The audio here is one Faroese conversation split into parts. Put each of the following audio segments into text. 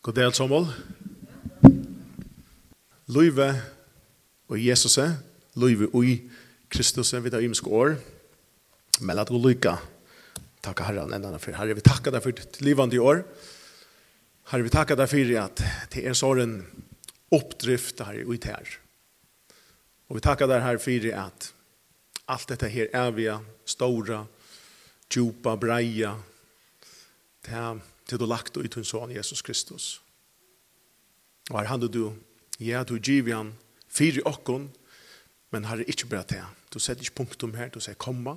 God dag, sommer. Løyve og Jesus, løyve og Kristus, vi tar imenske år. Men at du lykke, Takk herren enda for. Herre, vi takker deg for ditt livande i år. Herre, vi takker deg for at det er såren oppdrift her og i tær. Og vi takker deg her for at alt dette her evige, store, djupa, breia, det er til du lagt ut din son Jesus Kristus. Og her handler du, ja, du giver han fire okkon, men her er ikke bare til. Du setter ikke punktum her, du sier komma,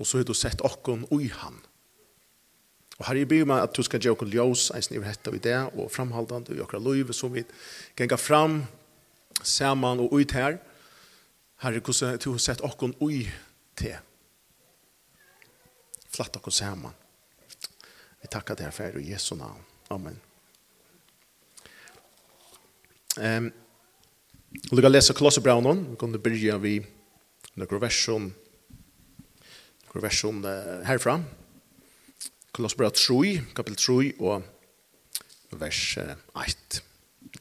og så har du sett okkon ui han. Og her er jeg meg at du skal gjøre okkon ljós, en sniver hette og idé, og framhaldande i okkar loiv, som vi genga fram, saman og ut her, her er hvordan du har sett okkon ui til. Flatt okkon saman. Vi tackar dig för i Jesu namn. Amen. Ehm um, Lukka lesa Kolosserbravnen, vi kan byrja vi noen versjon noen versjon uh, herfra. Kolosserbravn 3, kapitel 3 og vers 1.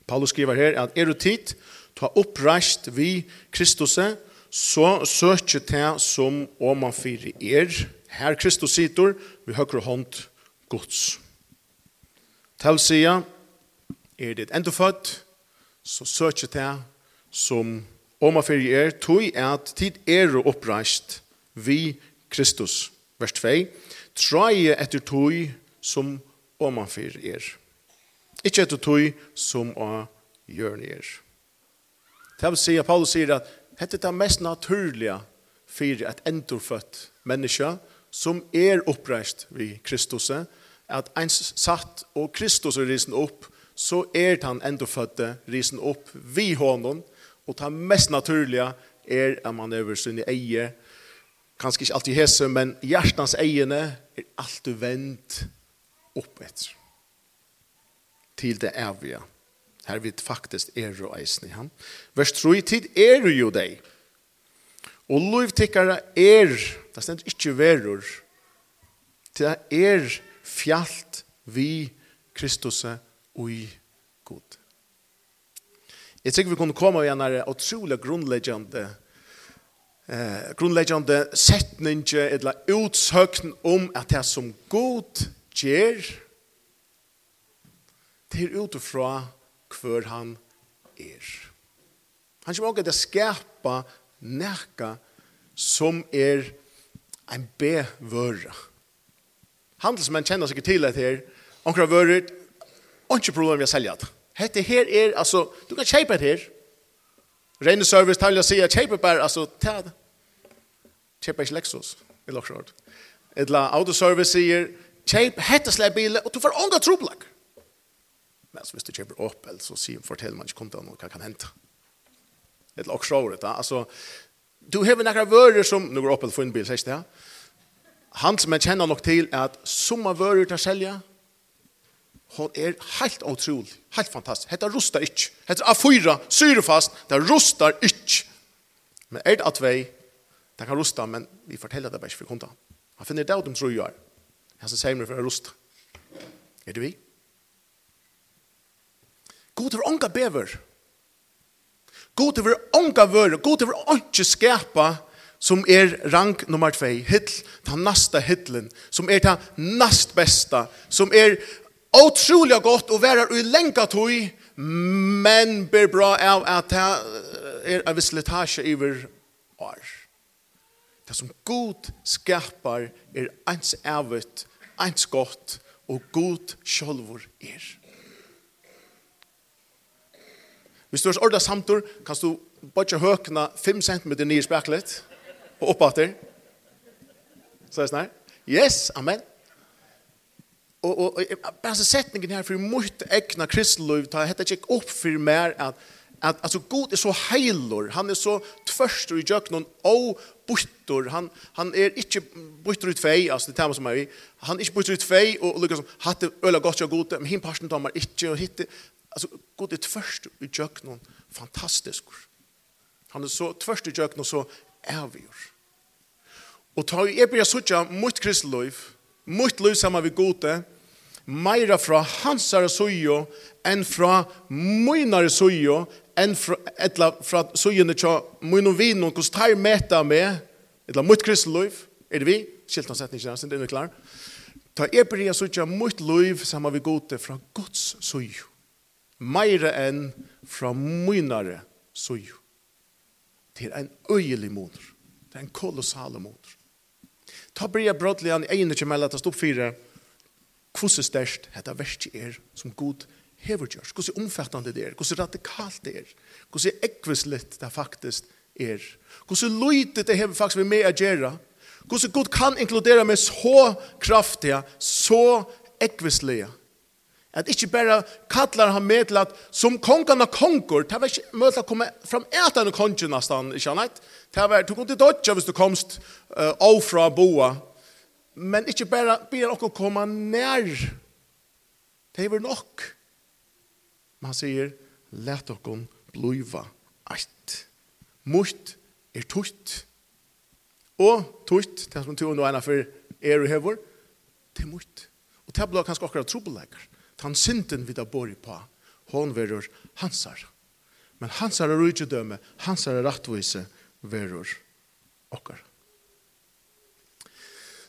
Paulus skriver her at er du tid, ta oppreist vi Kristuse, så søkje til som om man fyrer er. Her Kristus sitter, vi høyre hånd Guds. Til sida, er det enda født, så søker det som om man fyrir er, tog at tid er oppreist vi Kristus. Vers 2. trai etter tog som om man fyrir er. Ikke etter tog som å gjøre er. Det vil si at Paulus sier at dette er det mest naturlige fyrir et endorfødt menneske som er oppreist vi Kristus, at ein satt og Kristus er risen opp, så er han enda fødde risen opp vi hånden, og det mest naturlige er at man er sin eie, kanskje ikke alltid hese, men hjertens eiene er alltid vendt opp etter til det evige. Her vidt faktisk er og eisen i han. Vers 3, tid er jo deg. Og lovtikkere er, det stender ikke verur, det er fjalt vi Kristus ui god. Jeg tror vi kunne komme igjen her utrolig grunnleggende eh, grunnleggende setning eller utsøkn om at det som god gjør det er utifra hver han er. Han kommer også til å skapa nekka som er en bevøra handelsmenn kjenner seg til dette her, omkring har vært, ikke problem med å selge det. Hette her er, altså, du kan kjøpe det her. Rene service, tar jeg sier, kjøpe bare, altså, ta det. Kjøpe ikke Lexus, i Lockshort. Et la autoservice sier, kjøp hettesle bilen, og du får unga troblag. Men altså, hvis du kjøper Opel, så sier, fortell man ikke kunden hva kan hente. Et la Lockshort, da, altså, du har noen vører som, nå går Opel for en bil, sier ikke det, ja? han som jeg kjenner nok til er at som av vører til å selge, hun er helt utrolig, helt fantastisk. Hette rustar ikke. Hette er A4, syrefast, det rustar ikke. Men er det at vei, det kan rusta, men vi forteller det bare ikke for kunden. Han finner det om tro gjør. Han sier meg for å rusta. Er det vi? God er unga bever. God er unga vører. God er unga skapa som er rang nummer 2, hill, ta nasta hillen, som er ta nast besta, som er otroliga godt og være i lenka tog, men ber bra av at ta er av slitage iver år. Det som god skapar er ens evet, ens godt, og god sjolvor er. Hvis du har ordet samtur, kan du bare høkna 5 cm nye i speklet, og oppater. Så er det Yes, amen. Og, og, og bare så setningen her, for jeg måtte egna kristeløyv, ta hette ikke opp for mer at, at altså, God er så heilor, han er så tvørster i jøkken, og buttor, han, han er ikke buttor ut fei, altså det tema som er vi, han er ikke buttor ut fei, og, og liksom, hatte øla godt og gode, men hinn tar tommer ikke, og hitte, altså God er tvørster i jøkken, fantastisk. Han er så tvørster i jøkken, og så avgjør. Og ta i ebbja sutja mot kristeløyv, mot løyv saman vi gode, meira fra hansare sujo enn fra møynare sujo, enn fra, etla, fra sujene tja møyno vino, hos tar meta med, etla mot kristeløyv, er det vi? Skilt hans setning, kjennes, det er klar. Ta i ebbja suttja mot løyv saman vi gode fra Guds sujo, meira enn fra møynare sujo. Det er en øyelig motor. Det er en kolossal motor. Ta bria brottelig an egnet ikke meldet oss opp fire hvordan størst dette verste er som god hever gjørs. Hvordan omfattende det er. Hvordan radikalt det er. Hvordan ekvislitt det faktisk er. Hvordan løyte det hever faktisk vi med å gjøre. Hvordan god kan inkludere med så kraftige, så ekvislige At ikkje berre kallar han med til at som kongan av konger, det var ikkje møte å komme fram etan av kongen nesten, ikkje annet. Det var, du kunne dodja hvis du komst uh, av fra boa. Men ikkje berre ber han komme nær. Det var nok. Men han sier, let okkur bliva eit. Mot er tutt. Og tutt, det som tu og noe enn for er og hever, det er mot. Og det blir kanskje akkurat trobeleikere tan synden vi da bor på, hon verur hansar. Men hansar er rujtjødømme, hansar er rattvise, verur okkar.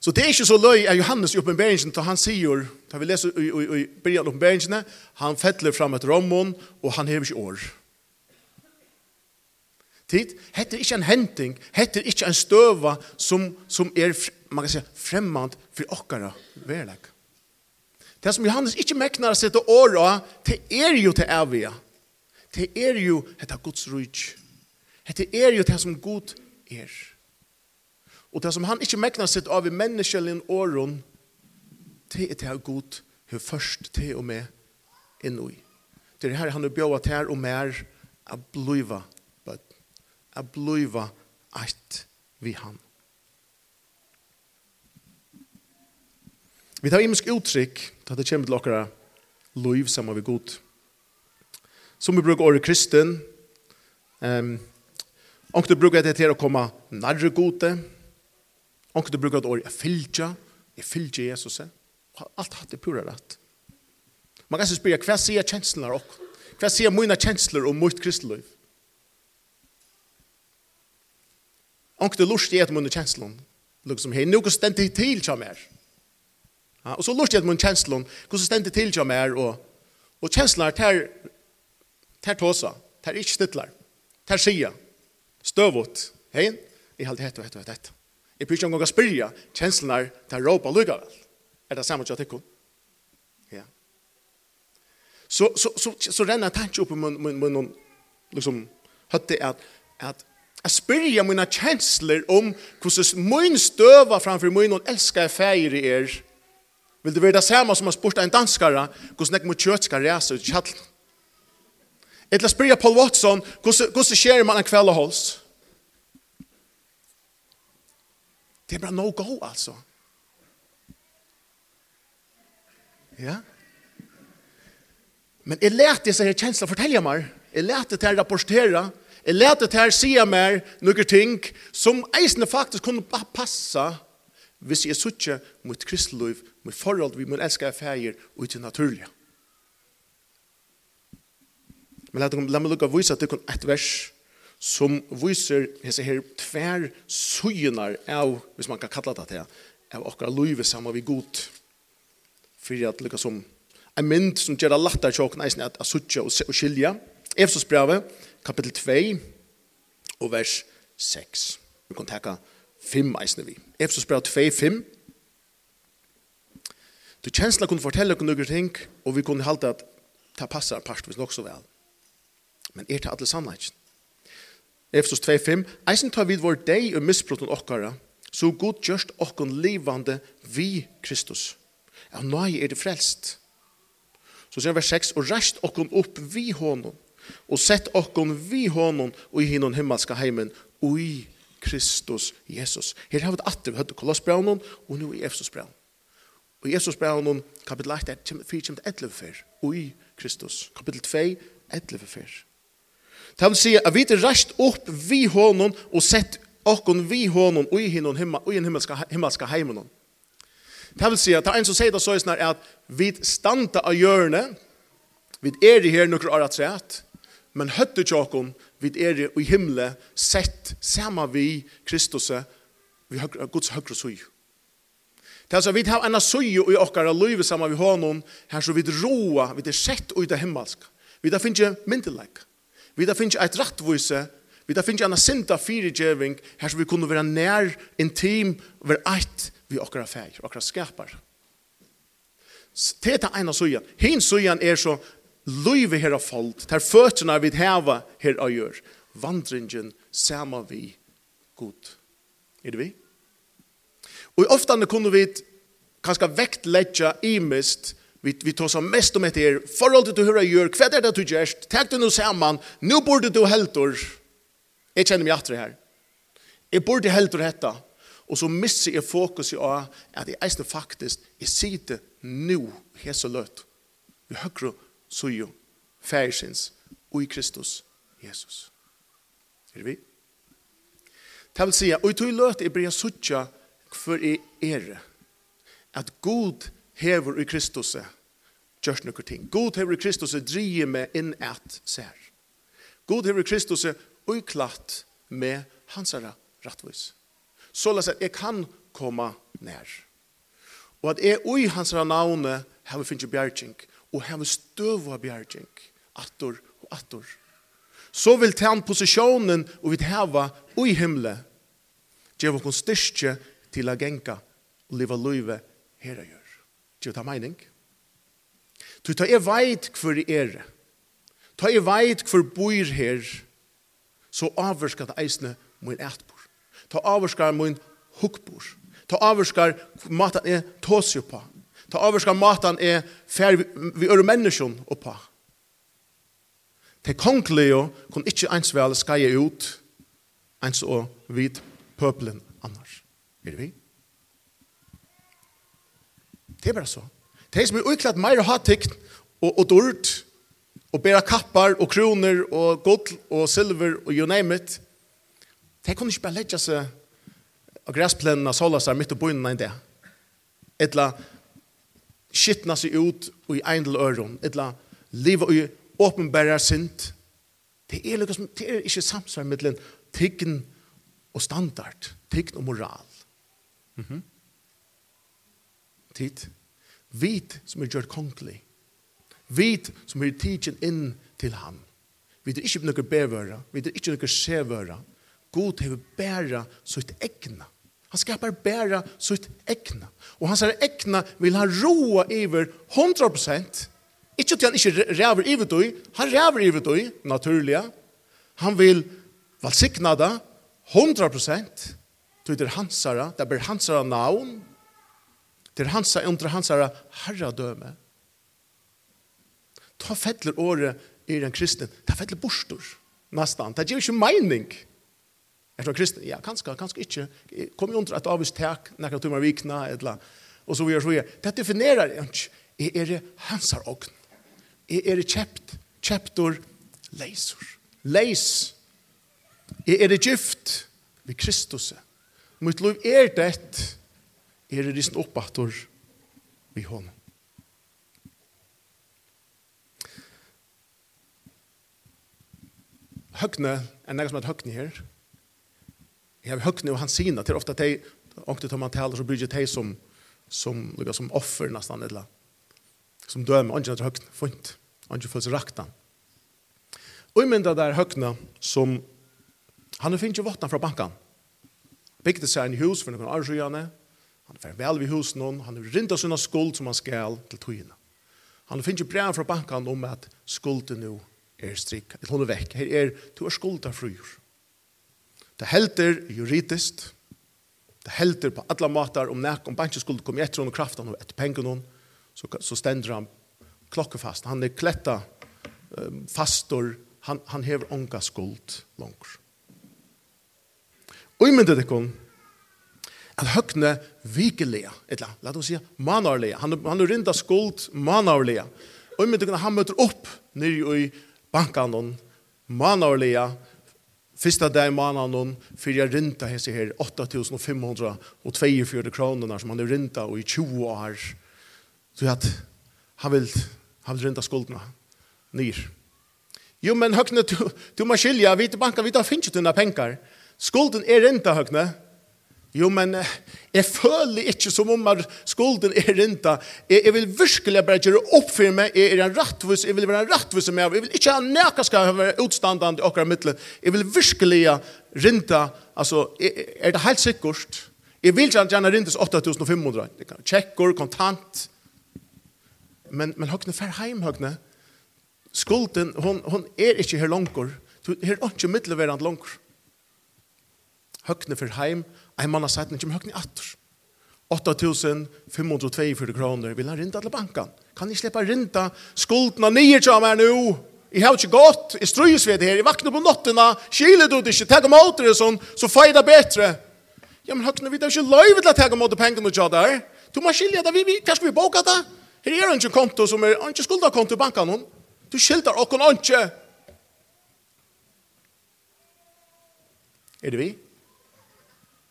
Så det er ikke så løy av Johannes i oppenberingen, da han sier, da vi leser i, i, i byrjan oppenberingene, han fettler fram et rommon, og han hever ikke år. Tid, hette er ikke en henting, hette er ikke en støva som, som er, man kan si, fremmant for okkara verlegg. Det som Johannes ikke meknar seg til åra, det er jo til evige. Det er jo etter Guds rujt. Det er jo det som Gud er. Og det som han ikke meknar sette av i menneskjellen åren, det er det Gud har først til og med innoi. Det er her han har bjøret her og mer a bløyva, av A bliva eit vi han. Vi tar imensk uttrykk til at det kommer til okkara liv saman vi god. Som vi bruker året kristen, um, Onkel bruker det til å komme nærre gode. Onkel bruker det året jeg fylgja, jeg fylgja Jesus. Alt hatt er pura rett. Man kan spyrja, hva sier kjenslene av oss? Hva sier mine kjensler om mitt kristeliv? Onkel lust i et munne kjenslene. Liksom, hei, noe stendt til til kjem. Ja, og så lust jeg mun känslan, hvordan så til jeg mer, og, og och er ter, ter tåsa, tar inte stittlar. Tar sia. Stövot. Hej. Jag har hett och hett och hett. Jag pyr jag å spyrja kjenslen er ter råpa lukka vel. Er det samme jag tycker? Ja. Så så så så så renner renna tanke i mun mun mun liksom høtte at, at, Jeg spyrja mine kjensler om hvordan min støva framfor min og elskar feir i er Vil det være det samme som har spurt en danskare hvordan jeg må kjøtt skal reise ut i kjall? Etla spyrja Paul Watson hvordan skjer man en kveld og hos? Det er bare no-go, altså. Ja? Men jeg lærte disse her kjensler fortelle meg. Jeg lærte til å rapportere. Jeg lærte til å si meg noen ting som eisene faktisk kunne passe hvis jeg suttje mot kristeliv med forhold vi må elske affærer og til naturlige. Men la meg lukke å vise at det er et vers som viser hese her tver sujunar av, hvis man kan kalla det det, av okkar løyve sammen vi god. Fyrir at lukka som en mynd som gjør det lagt av tjåkna eisen at asutja og skilja. Efsos brevet, kapittel 2 og vers 6. Vi kan teka 5 eisen vi. Efsos brevet 2, 5 Du kjensla kunne fortelle oss noen ting, og vi kunne halte at det passer en part, hvis nok så vel. Men er det alle sannleggen? Efesos 2.5 Eisen tar vid vår deg og misbrotten okkara, så god gjørst okkon livande vi Kristus. Ja, nøy er det frelst. Så sier vers 6 Og rest okkon opp vi honom og sett okkon vi honom og i hinnon himmelska heimen, i Kristus Jesus. Her har vi det atter, vi høyde Kolossbraunen, og nu i Efesosbraunen. Og Jesus brev om kapitel 8 er 4 kjemt 11 fyr, i Kristus. Kapitel 2, 11 fyr. Det vil si at vi er rast opp vi hånden og sett okkon vi hånden i hinnon himma, ui en himmelska, himmelska heimen. Det vil si at det er en som sier det så er at vi standa av hjørnet, vi er i her nokre år at sett, men høtte tjokken, vi er i himmelen, sett, samme vi Kristus, vi har Guds høyre søy. Det er altså, vi har en søye i okkara liv sammen med honom, her så vi roa, vi er sett ut av himmelsk. Vi da finnes ikke myndelag. Vi da finnes ikke et rettvise. vi da finnes ikke en sinta fyrigjeving, her så vi kunne være nær, intim, være eit vi okkara feir, okkara skapar. Det er en søye. Hins søyen er så liv her av folk, der føttene vi heva her av gjør, vandringen sammen vi god. Er det vi? Og ofta kunne vi kanskje vektletja imist, vi, vi tar som mest om etter, forhold til du hører gjør, hva er det du gjør, tenk du nå sammen, nå burde du helter, jeg kjenner meg atre her, jeg burde helter dette, og så misser jeg fokus i at jeg eisne faktisk, jeg sier det nå, her så løt, vi høyre så jo, færsins, og i Kristus, Jesus. Er vi? Det vil si, og i tog løt, jeg blir suttja, hver er ere? At god hever i Kristus gjørs noen ting. God hever i Kristus driver meg inn at ser. God hever i Kristus uklatt med hans rattvis. Så la seg, jeg kan komme nær. Og at jeg ui hans navne vi finnet bjergjeng, og hever støv av bjergjeng, attor og attor. Så vil ta posisjonen og vi hava ui himle, gjeva kon styrke til å genka og leva løyve her og gjør. Til ta mening. Du tar jeg veit hvor jeg er. Ta jeg veit hvor bor her, så avvarskar det eisne min etbor. Ta avvarskar min hukbor. Ta avvarskar matan er tåsig på. Ta avvarskar matan er fer vi øre menneskjon oppa. Te kongleo kun ikkje einsvel skaje ut, eins og vid pøblen annars. Er det vi? Det er bare så. Det er som er uklart mer hattikt og, og dård, og bæra kappar og kroner og gold og silver og you name it. Det kunne ikke bare lette seg av græsplennene sola seg midt og bøynene enn det. Etla skittna seg ut og i eindel øron. Etla livet og i åpenbæra sint. Det er, liksom, det er ikke samsvar med tiggen og standard, tiggen og moral. Mm -hmm. Tid. Vit som er gjort kongelig. Vit som er tidsen inn til ham. Vi er ikke noe bevøra, vi er ikke noe sevøra. God hever bæra sitt egna. Han skapar bæra sitt egna. Og hans her egna vil han roa iver 100%. Ikke til han ikke ræver iver du. han ræver iver du, naturliga. Han vil valsikna det 100%. Det er hansara, det ber hansara navn, det er hansara, under hansara herradøme. Ta fettler året i den kristen, ta fettler borstor, nesten. Det gir ikke mening. Er du kristen? Ja, kanskje, kanskje ikke. Kom jo under et avvist tek, nekker tummer vikna, eller, og så videre, så videre. Det definerer ikke, er det hansar ogn. Er det kjept, kjeptor, leisor. Leis. Er det gift, ved Kristus mitt liv er det, er det risen oppbattor vi hånden. Høgne, en noe som heter Høgne her. Jeg har Høgne og hans sina, til ofta at ångte tar man taler, så bryr det jeg som, som, lukka, som offer nesten, eller som dømer, ångte til Høgne, funnet, ångte føles rakta. Og i mynda der Høgne som, han finner finnet jo vattnet fra bankan, bygde seg en hus for noen arsjøene. Han er vel ved hus noen. Han har rinda sina skuld som han skal til togene. Han finner brev fra banken om at skulden nå er strikk. Et hun er vekk. Her er, to er skulda frujur. Det helter juridiskt. Det helter på alle måter om nek om banken skulle kom etter hon kraften og etter pengen hon. Så, så stender han klokkefast. Han er kletta um, fastor. Han, han hever onga skuld langt. Og myndet ikkon at høgne vikelige, etla, la oss si manarlige, han, han er rinda skuld manarlige. Og myndet ikkon han møter opp nere i bankanon, manarlige, Fyrsta dag i månaden för jag rinta hese här 8542 kronorna som han har rinta och i 20 år. Så att han vill, han vill rinta skuldna nyr. Jo, men høgne, du, du må skilja, vi til banka, vi tar finns inte dina pengar skulden er rinta, høgne. Jo, men jeg føler ikke som om at skulden er rinta. Jeg, jeg vil virkelig bare gjøre opp for meg. Jeg er en rattvis, jeg vil være en rattvis med. Jeg vil ikke ha nækka skal være utstandende i okra middelen. Jeg vil virkelig rinta. Altså, jeg, er det helt sikkert? Jeg vil gjerne gjerne rintes 8500. Tjekkor, kontant. Men, men høgne, fer heim, høgne. Skulden, hon, hon er ikke her langer. Her er ikke middelverand langer høgne for heim, en mann har sett den høgne atter. 8.542 kroner vil han rinda til banken. Kan jeg slippe rinda skuldna nye til meg nå? Jeg har ikke gått, jeg strøys ved det her, jeg vakner på nottene, skiler du det ikke, teg om åter det sånn, så feir det bedre. Ja, men høgne, vi har ikke lov til å teg om åter pengene til deg. Du må skilje det, vi, vi, hva skal vi boka det? Her er ikke konto som er, ikke skulda konto i banken hon. Du skildar okkon ikke. Er det vi?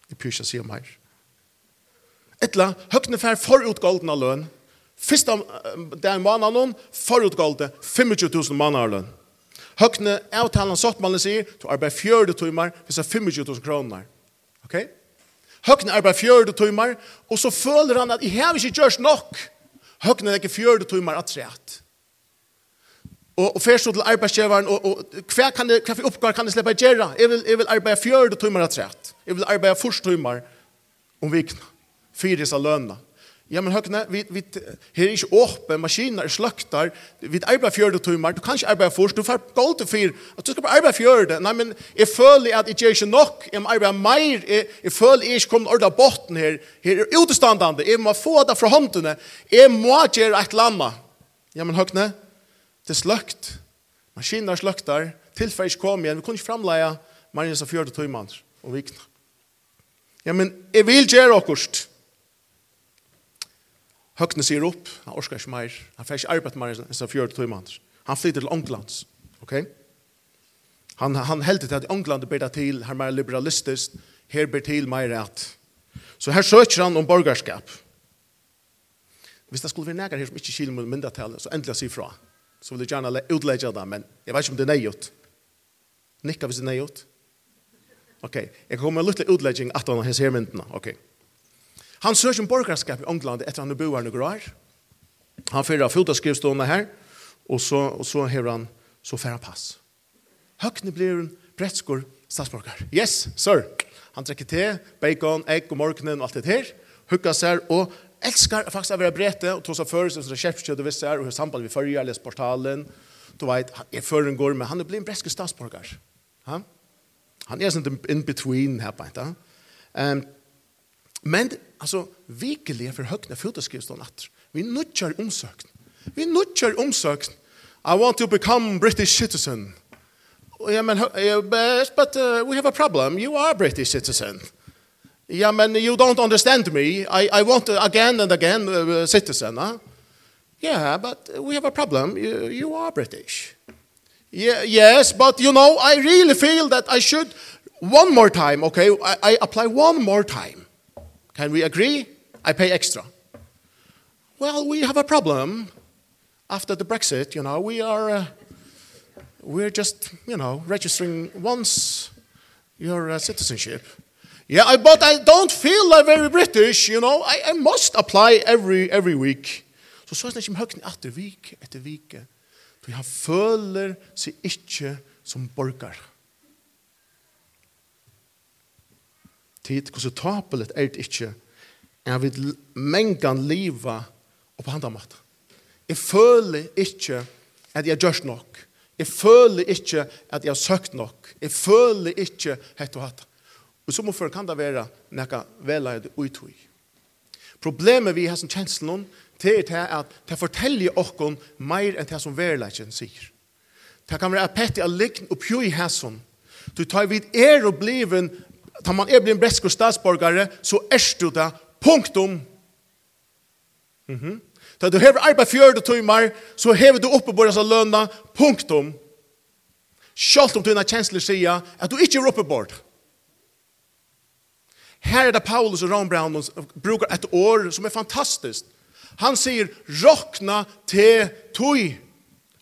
Jeg pyrir ikke om her. Etla, høgne fær forutgåldene av løn. Fyrsta, det er måneden, forutgåldene, 25 000 måneder løn. Høgne, avtalen av sottmannen sier, du arbeid fjørde timer, hvis det er 25 000 kroner. Ok? Høgne arbeid fjørde timer, og så føler han at jeg har ikke gjørs nok. Høgne er ikke fjørde timer at trett. Og, og først til arbeidsgjeveren, og, og hva, kan det hva for oppgave kan det slippe å gjøre? Jeg vil, jeg vil arbeide fjørde timer av trett. Jeg vil arbeide først timer om vikene. Fyre seg lønene. Ja, men høkne, vi, vi, her er ikke åpen, maskiner er sløkter, vi arbeider fjørde timer, du kan ikke arbeide først, du får gå til fyr, at du skal bare arbeide fjørde. Nei, men jeg føler at jeg gjør ikke nok, jeg må arbeide mer, jeg, jeg føler jeg ikke kommer ordentlig av botten her, her er utestandende, jeg må få det fra håndene, jeg må gjøre et eller annet. Ja, men høkne, høkne, det er sløkt. Maskiner sløkter. tilfell ikke kom igjen, vi kunne ikke fremleie Marius og fjørte tøymann og vikna. Ja, men jeg vil gjøre akkurat. Høgne sier opp, han orsker ikke mer. han får ikke arbeid meir enn som fjørte tøymann. Han flytter til Ånglands, ok? Han, han heldte til at Ångland ber det til, her mer liberalistisk, her ber til mer rett. Så her søker han om borgerskap. Hvis det skulle være nægare her som ikke kiler med myndetallet, så endelig sier fra så vil jeg gjerne utlegge det, men jeg vet ikke om det er nøyot. Nikka hvis det er nøyot. Ok, jeg kommer med en liten utlegging at han har myndene. Ok. Han søker en borgerskap i England etter han er boer noen år. Han fyrer av fotaskrivstående her, og så, og så har han så færre pass. Høgne blir en brettskår statsborger. Yes, sir! Han trekker te, bacon, egg og morgenen og alt det her. Hukka seg og elskar faktisk å være brete, og tog seg før, så det kjøpskjø, du visste her, og har samband med førre, jeg portalen, du vet, jeg fører går, men han er blitt en breske statsborger. Ha? Han er sånn in between her på en, Um, men, altså, virkelig er for høyne fotoskrivstånd at vi nødger omsøkt. Vi nødger omsøkt. I want to become British citizen. Ja, men, but uh, we have a problem. You are British citizen. Yeah, man, you don't understand me. I, I want to again and again uh, citizen. Huh? Yeah, but we have a problem. You, you are British. Yeah, yes, but you know, I really feel that I should one more time, okay? I, I apply one more time. Can we agree? I pay extra. Well, we have a problem. After the Brexit, you know, we are... Uh, we're just, you know, registering once your uh, citizenship. Yeah, I, but I don't feel like very British, you know. I, I must apply every, every week. Så så er det ikke høyden etter vik, etter vik. For han føler seg ikke som borger. Tid, hvordan tapelet er det ikke. Jeg vil mengan liva og på handa mat. Jeg føler ikke at jeg gjør nok. Jeg føler ikke at jeg har søkt nok. Jeg føler ikke hett og hatt. Og som omfør kan det være nekka velleid uttøy. Problemet vi har som kjenslen det er til at det forteller oss mer enn det som velleidjen sier. Det kan være at av likn og pjøy hæsson. Du tar vid er og bliven, tar man er bliven bresk og statsborgare, så er du det punktum. Mm -hmm. Da du hever arbeid fjørde tøymar, så hever du oppe på disse lønna, punktum. Sjalt om du har kjensler sier at du ikke er oppe på Her er det Paulus og Ron Brown brukar et år som er fantastiskt. Han säger rockna til tui.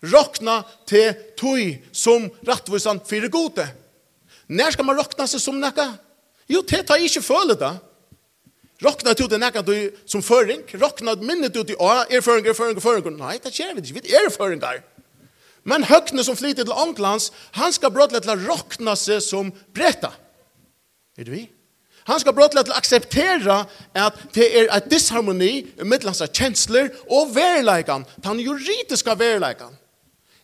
Rockna til tui som rattvisan fyrir gode. När ska man rockna sig som nekka? Jo, te ta ikke føle det. Rockna til det nekka du som føring. Rockna minnet ut i å, erføringer, erføringer, erføringer. Nei, det kjer vi ikke. Vi er erføringer. Men høgne som flyter til Ånglands, han skal brådle til å rockna seg som bretta. Er det vi? Han skal brådla til å akseptera at det er et disharmoni mellom av kjensler og verleikan, den juridiske verleikan.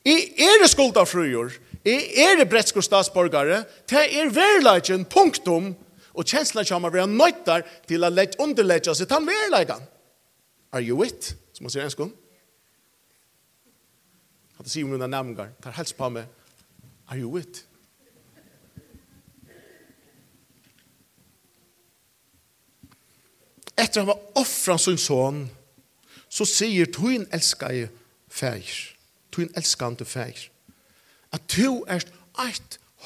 I er skuldafrujur, i er brettsko statsborgare, det er verleikan, punktum, og kjensler kommer være nøytar til å underlegja seg den verleikan. Are you it? Som man sier enskån. Hatt det sier om mina tar helst på meg. Are you it? Etter han var offran sin son, så sier tuin elskar feir, tuin elskande feir, at tu er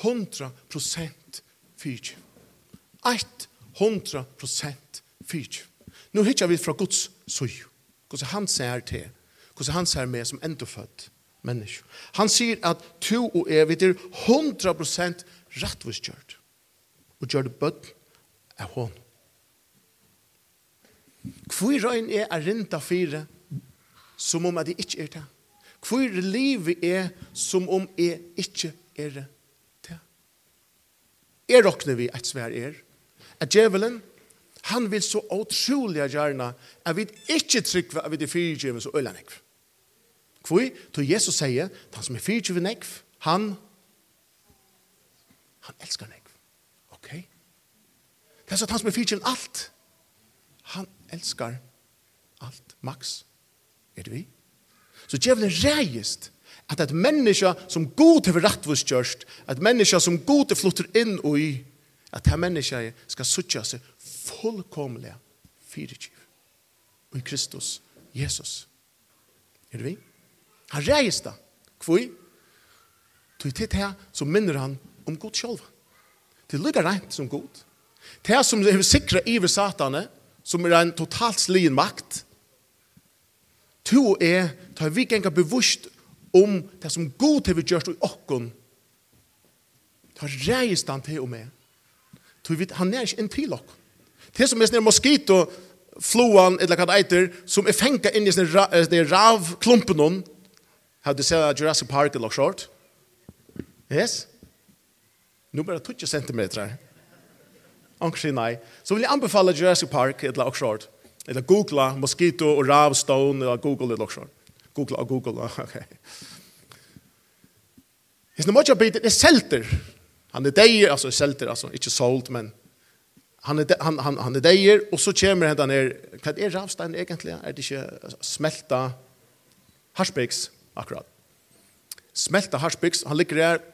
100% fyrtje. 100% fyrtje. Nu hittar vi fra Guds søy, hvordan han ser til, hvordan han ser med som endofødt menneske. Han sier at tu og er vi til 100% rettviskjørt, og gjør det bøtt av hånden. Hvor røyn er er rinta fire, som om at jeg ikke er det. Hvor livet er, som om jeg ikke er det. Er råkner vi et svær er. At djevelen, han vil så utrolig gjerne at vi ikke trykker at vi er fyrtjøven så øyne nekv. Kvui, to Jesus sier, han som er fyrtjøven nekv, han, han elsker nekv. Ok? Det er så at han som er fyrtjøven alt, han elskar alt max. Er det vi? Så djevelen reist at et menneske som god til rattvust kjørst, et menneske som god til flutter inn og i, at det menneske skal suttja seg fullkomlig fyrirgiv. Og i Kristus, Jesus. Er det vi? Han reist da. Kvoi? Tog til det så minner han om god sjolva. Det ligger rent som god. Det som er sikra iver satane, som er en totalt slien makt. To er, ta vi gengar bevust om det som god har vi gjørst i okkon. Ta reistan til og med. Ta vi, han er ikke en til okkon. Det som er sånn moskito, floan, eller hva det eiter, som er fengt inn i sånne rav klumpen har du sett Jurassic Park eller short? Yes? Nu bara 20 centimeter her. Anker nei. Så vil jeg anbefale Jurassic Park et eller annet Eller googla Mosquito og Rav Stone eller Google eller annet Google og Google, ok. Hvis noe måtte jeg bete, det er selter. Han er deier, altså selter, altså, ikke sold, men han er, han, han, han er deier, og så kommer han ned, hva er Ravstein egentlig? Er det ikke smelta harsbyggs akkurat. Smelta harsbyggs, han ligger der,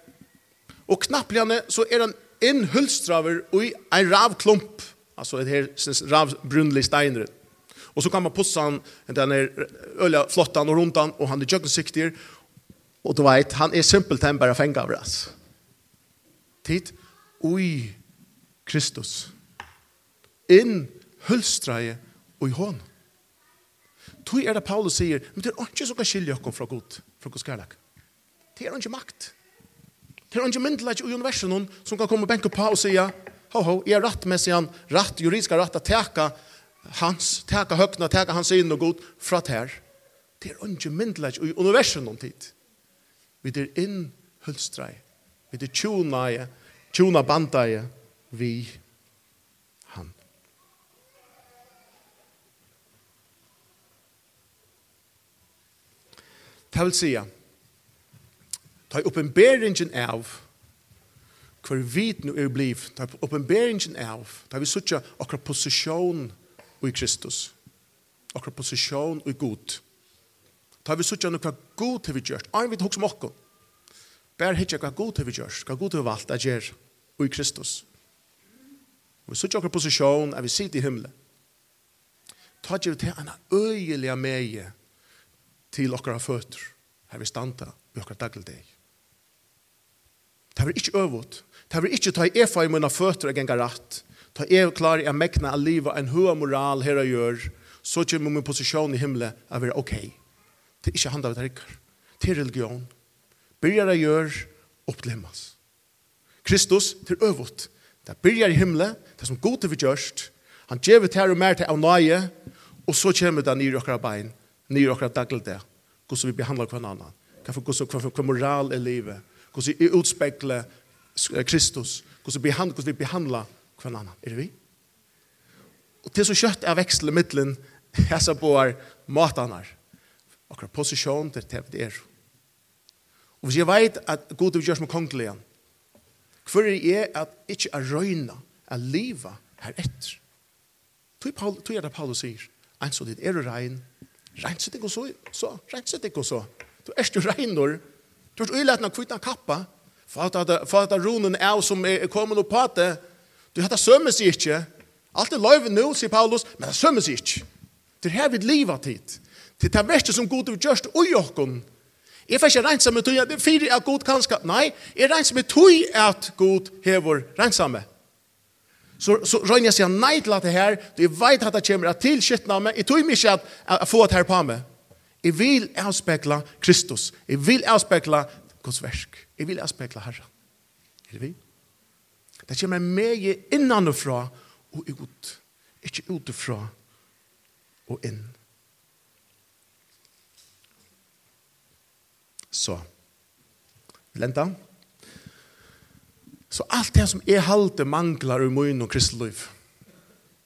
og knappligane, så er han inn hulstraver og i en ravklump, altså et her ravbrunlig steiner. Og så kan man pussa han, den er øyla flottan og rundan, og han er jøgnsiktig, og du vet, han er simpelthen bare fengt av oss. Tid, ui, Kristus. Inn hulstraje og i hånd. Tui er det Paulus sier, men det er ikke så kan skilje okkom fra god, fra god skærlek. Det er ikke makt. Det er ikke myndelag i universen som kan komme og benke på og sige, ho ho, jeg er rettmessig han, rett, juridiska rett, at teka hans, teka høgna, teka hans inn og god fra ter. Det er ikke myndelag i universen noen tid. Vi er innhølstrei, vi er tjonai, tjona bandai, vi han. Det vil sige, Ta oppenberingen av hver vit nu er bliv, ta oppenberingen av, ta vi suttja akra posisjon i Kristus, akra posisjon i god. Ta vi suttja nu hva god har vi gjort, ein vi hos mokko, bær hitja hva god har vi gjort, hva god har vi valgt a gjer i Kristus. Vi suttja akra posisjon, er vi sitt i himmelen. Ta gjer vi til anna øyelige meie til akra føtter, her vi standa i akra daglig Det var ikke øvått. Det var ikke ta efa i mine føtter og ganger rett. Ta efa klar i å mekne av livet en høy moral her og gjør. Så kommer min posisjon i himmelen å være ok. Det er ikke han av det rikker. er religion. Byrjar å gjør, opplemmes. Kristus til øvått. Det byrjar i himmelen, det som god til vi gjørst. Han gjør vi til og mer til av nøye, og så kommer det nye åkere bein, nye åkere daglig det. Hvordan vi behandler hver annen. Hvorfor hvordan moral er livet hvordan vi utspekler Kristus, hvordan vi behandler, hvordan vi behandler hver annan, Er det vi? Og til så kjøtt er veksle middelen hese på er matanar. Akkurat posisjon til det det er. Og hvis jeg vet at god vil gjøres med kongeligen, hver er det at ikke er røyna, er livet her etter. Tog er det Paulus sier, en så ditt er rein, rein reinset ikke så, så, rein reinset ikke så. Du er ikke regnor, Du har øylet noen kvittan kappa, for at runen er som er kommet opp på det. Du har det sømmes ikke. Alt er løyve nå, sier Paulus, men det sømmes ikke. Det er her vi livet tid. Det er det verste som god vil gjørst ui okken. Jeg får ikke rensa med tog, det er fire av god kanskje. Nei, jeg rensa med tog at god hever rensa med. Så, så røyner jeg sier nei til at det her, du vet at det kommer til skyttname, jeg tog meg ikke at jeg får det her på meg. Jeg vil avspekla Kristus. Jeg vil avspekla Guds versk. Jeg vil avspekla Herren. Er det vi? Det kommer meg innanfra og ut. Ikke utifra og inn. Så. Lenta. Så alt det som er halte manglar i mun og kristeliv.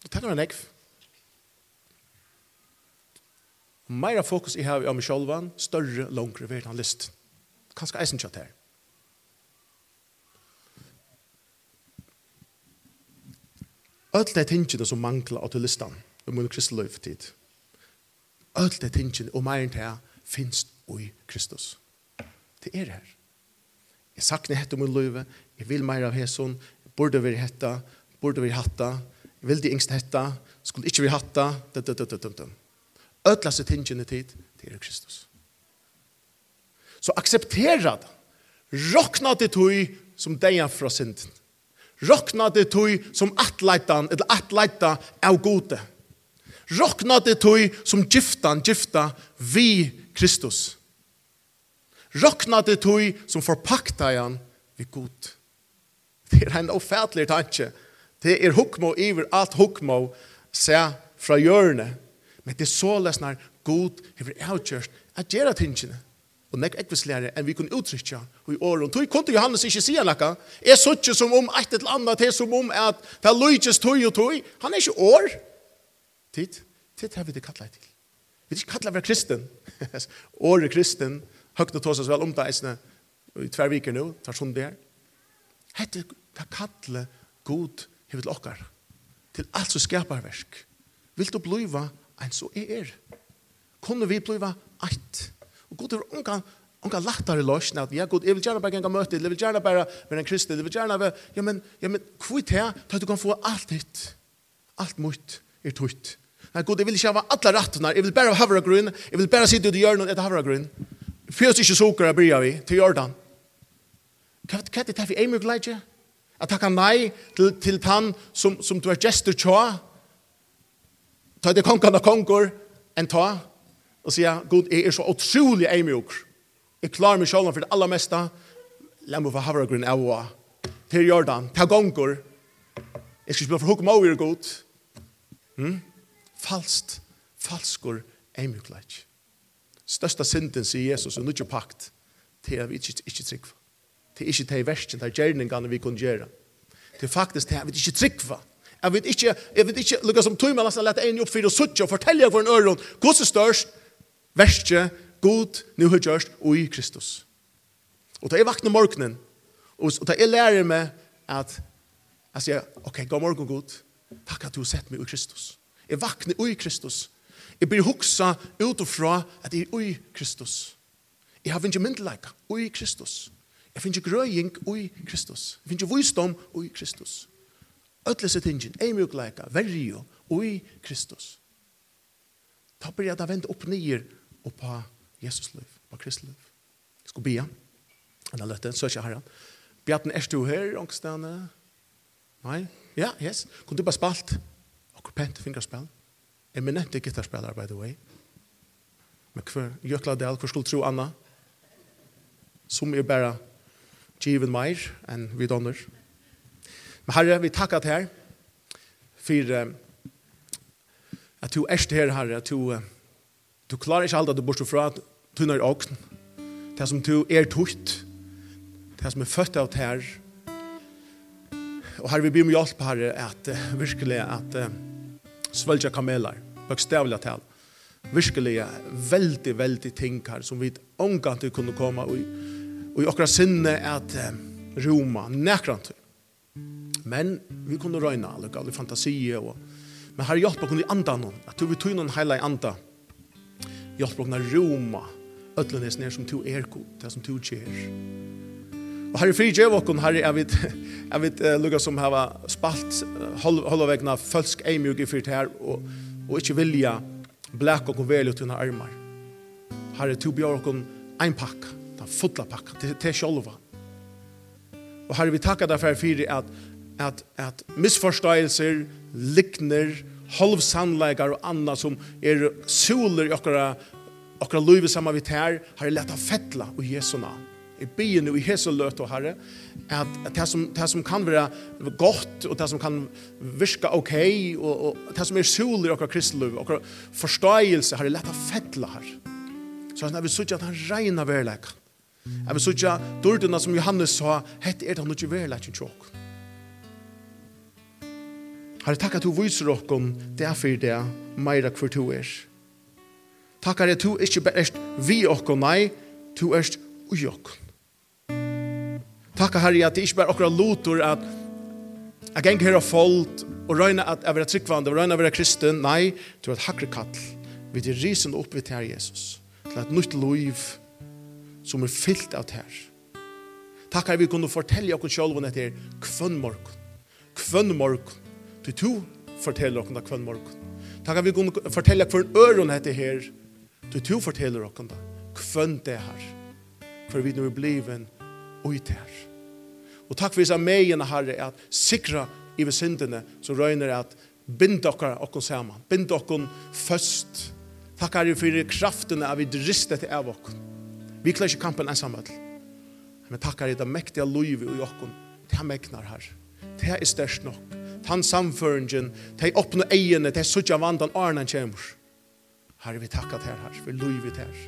Det tar noen ekv. Meira fokus i har av meg sjolvan, større, langre verden han list. Kanskje eisen kjatt her. Öll det tingene som manglar av til listan i mun Kristi tid. Öll det tingene og meir enn det finst i Kristus. Det er her. Jeg sakner hette mun løyve, jeg vil meir av hæson, burde vi hetta, burde vi hatta, jeg vil de yngste hetta, skulle ikke vi hatta, dum, dum, dum, dum, dum ödlaste tingene tid til Kristus. Så akseptera det. Rokna det tog som dejan fra synden. Rokna det tog som atleitan, eller atleita av gode. Rokna det tog som giftan, gifta vi Kristus. Rokna det tog som forpakta han vi god. Det er en ofætlig tanke. Det er hukmo iver alt hukmo se fra hjørnet Men det er så lesnar god hever avgjørst at gjøre tingene. Og nek ekvislære enn vi kunne uttrykja og i åren. Tog kunne Johannes ikke si noe. Jeg så ikke som om et eller annet, det er som om at det er løytes tog og tog. Han er ikke år. Tid, tid har vi det kattlet til. Vi er ikke kattlet for kristen. Åre kristen, høgt og tås oss vel om det eisne i tver viker nå, tar sånn det her. Hette det kattlet god hevet til okkar. Til alt som skapar versk. Vil du bliva enn så jeg er. Kunne vi bliva eit. Og god er unga, unga lattare løsne at ja, god, jeg vil gjerne bare ganga møte, jeg vil gjerne bare være en kristen, jeg vil gjerne være, ja, men, ja, men, kvitt her, til at du kan få alt ditt, Alt mot er tutt. Nei, god, jeg vil ikke ha alle rattene, jeg vil bare ha havragrunn, jeg vil bare sitte ut i hjørnet etter havragrunn. Fyrst ikke sukker jeg bryr vi, til Jordan. Hva er det her for en glede? At takka nei til, til tann som, som du er gestur tja, ta det kongen av konger, enn ta, og sier, Gud, jeg er så utrolig eimjuk. Jeg klarer meg selv for det aller meste. La meg få havregrunn av å, til Jordan, ta gonger. Jeg skal spille for hukk mauer, Gud. hmm? Falskt, falskur eimjukleik. Største synden, sier Jesus, og nødvendig pakt, til at vi ikke, ikke trygg. Til ikke til versen, til gjerningene vi kunne gjøre. Til faktisk til at vi ikke trygg. Jeg vet ikke, jeg vet ikke, lukka som tog meg nesten leta en opp fyrir og suttja og fortelle for en øron, gos er størst, verste, god, nu har gjørst, og i Kristus. Og da jeg vakna morgenen, og da jeg lærer meg at, jeg sier, ok, god morgen god, takk at du har sett meg i Kristus. Jeg vakna i Kristus. Jeg blir huksa utifra at jeg er i Kristus. Jeg har finnst myndelaika, i Kristus. Jeg finnst grøying, i Kristus. Jeg finnst visdom, i Kristus ötlese tingin, ingen, ei mjukleika, verrio, og i Kristus. Ta börja da vend opp nyer og på Jesus liv, på Kristus liv. Jeg skal bia, han har løttet, søkja herran. Bjarten, er du her, ångstene? Nei? Ja, yes. Kunne du bare spalt? Og pent fingerspill. Eminente gitarspiller, by the way. Men hver gjøkla del, hver skulle tro Anna? Som er bare given meir enn vi donner. Men Herre, vi tackar till här för at du är her, Herre, at du, du klarer ikke alt at du bortstår fra at du når åkn. Det som du er tukt, det som er født av her. Og Herre, vi blir med hjelp, Herre, at uh, virkelig at uh, svølger kameler, bokstavliga tal. Virkelig, veldig, veldig ting her som vi omgant du kunne komme og, og i okra sinne at uh, Roma, nekrant näkrant. Men vi kunne røyna lukka, gale fantasi og men har hjelp oss i andan at du vil tøyna noen heila i anda. Hjelp oss i roma ötlenes ned som to er god det som to kjer og her er fri djev oss her er vi jeg vet lukka som hava spalt holde vegna følsk eimjug i fyrt her og, og ikke vilja blek oss vel ut under armar. Her er to bjør oss ein pakka den fulla pakka til, til sjolva Og herre, vi takka derfor fyrir at at, at misforståelser, likner, halvsannleikar og anna som er soler i okkara, okkara løyve saman vi tær, har leta fettla og Jesu navn. I byen og i Jesu løt og herre, at, at det, som, det som kan være godt, og det som kan virka ok, og, og det som er soler i okkara kristeløyve, okkara forståelse, har leta fettla her. Så jeg vi sutja at han regna verleik. Jeg vil sutja dårdina som Johannes sa, hette er det han ikke verleik i tjokk. Herre, takk at du viser okkon derfor det meira hver du er. Takk at du ikke bare er vi okkon, nei, du er ui okkon. Takk at Herre, at det ikke bare okra lotor at jeg geng her og folk og røyna at jeg vera tryggvande, og røyna jeg kristen, nei, du er et hakre kall. Vi er risen opp vi her, Jesus, til et nytt liv som er fyllt av her. Takk at vi kunne fortelle okkon sjolvun etter kvønn morgon, kvønn morgon, Du to forteller dere hver morgen. Takk at vi kunne fortelle hver øren heter her. Du to forteller dere hver det her. Hver vi nå er bliven ut her. Og takk for disse megene, Herre, at sikra i syndene som røyner at bind dere oss sammen. Bind dere først. Takk Herre for kraftene at vi drister til av oss. Vi klarer ikke kampen ensamme. Men takk Herre, det mektige livet i oss. Det er meknar her. Det er størst nok han samføringen, de åpne eiene, de suttja vandan arna kjemur. Herre, vi takkat her, herre, vi luivit her.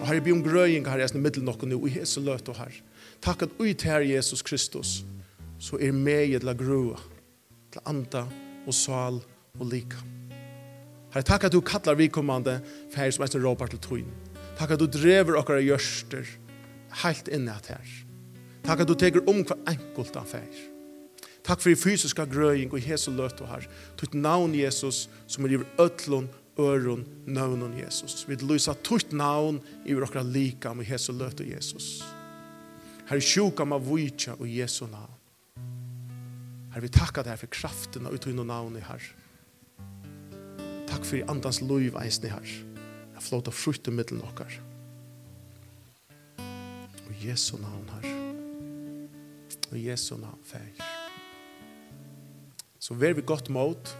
Og herre, vi om grøying, herre, jeg middel nokko nu, i Jesu løt og herre. Takkat ut her, Jesus Kristus, så er meg til grua, til anda og sal og lika. Herre, takk at du kallar vi kommande for herre som er råpar til tøyn. Takk at du drever okkara gjørster heilt inne at her. Takk at du teker om hver enkelt av herre. Takk for i fysiska grøying og Jesu løt og her. Tutt navn Jesus som er i øtlån, øron, navnen Jesus. Vi lyser tutt navn i okra lika med Jesu løt og Jesus. Her sjuka ma vujtja og Jesu navn. Her vi takka deg for kraften og utunno navn i her. Takk for i andans loiv eisen i her. Jeg flåta frukt i middelen okkar. Og Jesu navn her. Og Jesu navn, Fær så vær vi godt mot.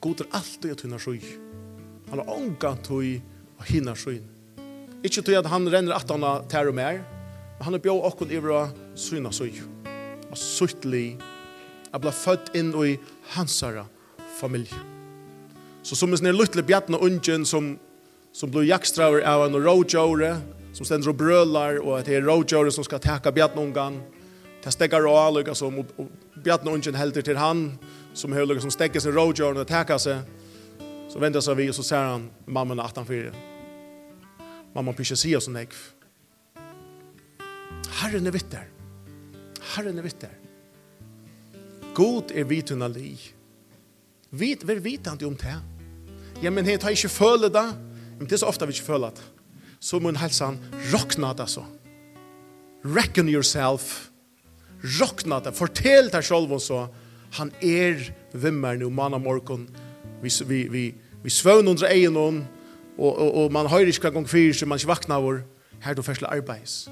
God er alltid at hun er sjuk. Han har omgant hun og hinna sjuk. Ikke til at han renner at han har tær og mer, men han er bjør okkur i våra syna sjuk. Og suttlig, er blei født inn i hansara familie. Så som en luttelig bjattne ungen som, som ble jakstraver av en rådjåre, som stender og brølar, og at det er rådjåre som skal teka bjattne ungan, det stegar og aløyga som og, og Bjartne ungen helder til han som hur som stäcker sin roadjorn och tackar seg, Så vänder sig vi och så ser han mamman att han fyra. Mamma pyschar sig och så nekv. Herren är vitter. Herren är vitter. God er vitunna li. Vit, vi vet inte om det. Ja, men det tar inte føle det. Men det er så ofta vi ikke följt det. Så mun hälsan det så Reckon yourself rokna det, fortell deg selv og så, han er vimmer nå, mann av morgen, vi, vi, vi, vi svøvn under egen og, og, og man høyre ikke gang fyr, så man ikke vakna vår, her du først arbeids.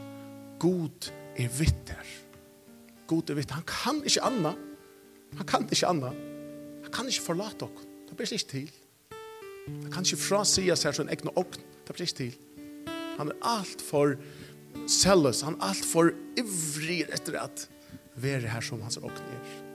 God er vitter. God er vitter. Han kan ikke anna. Han kan ikke anna. Han kan ikke forlate dere. Det blir ikke til. Han kan ikke frasige seg som en egnet åkn. Det blir ikke til. Han er alt for sellus, han er alt for ivrig etter at være her som hans åkne er.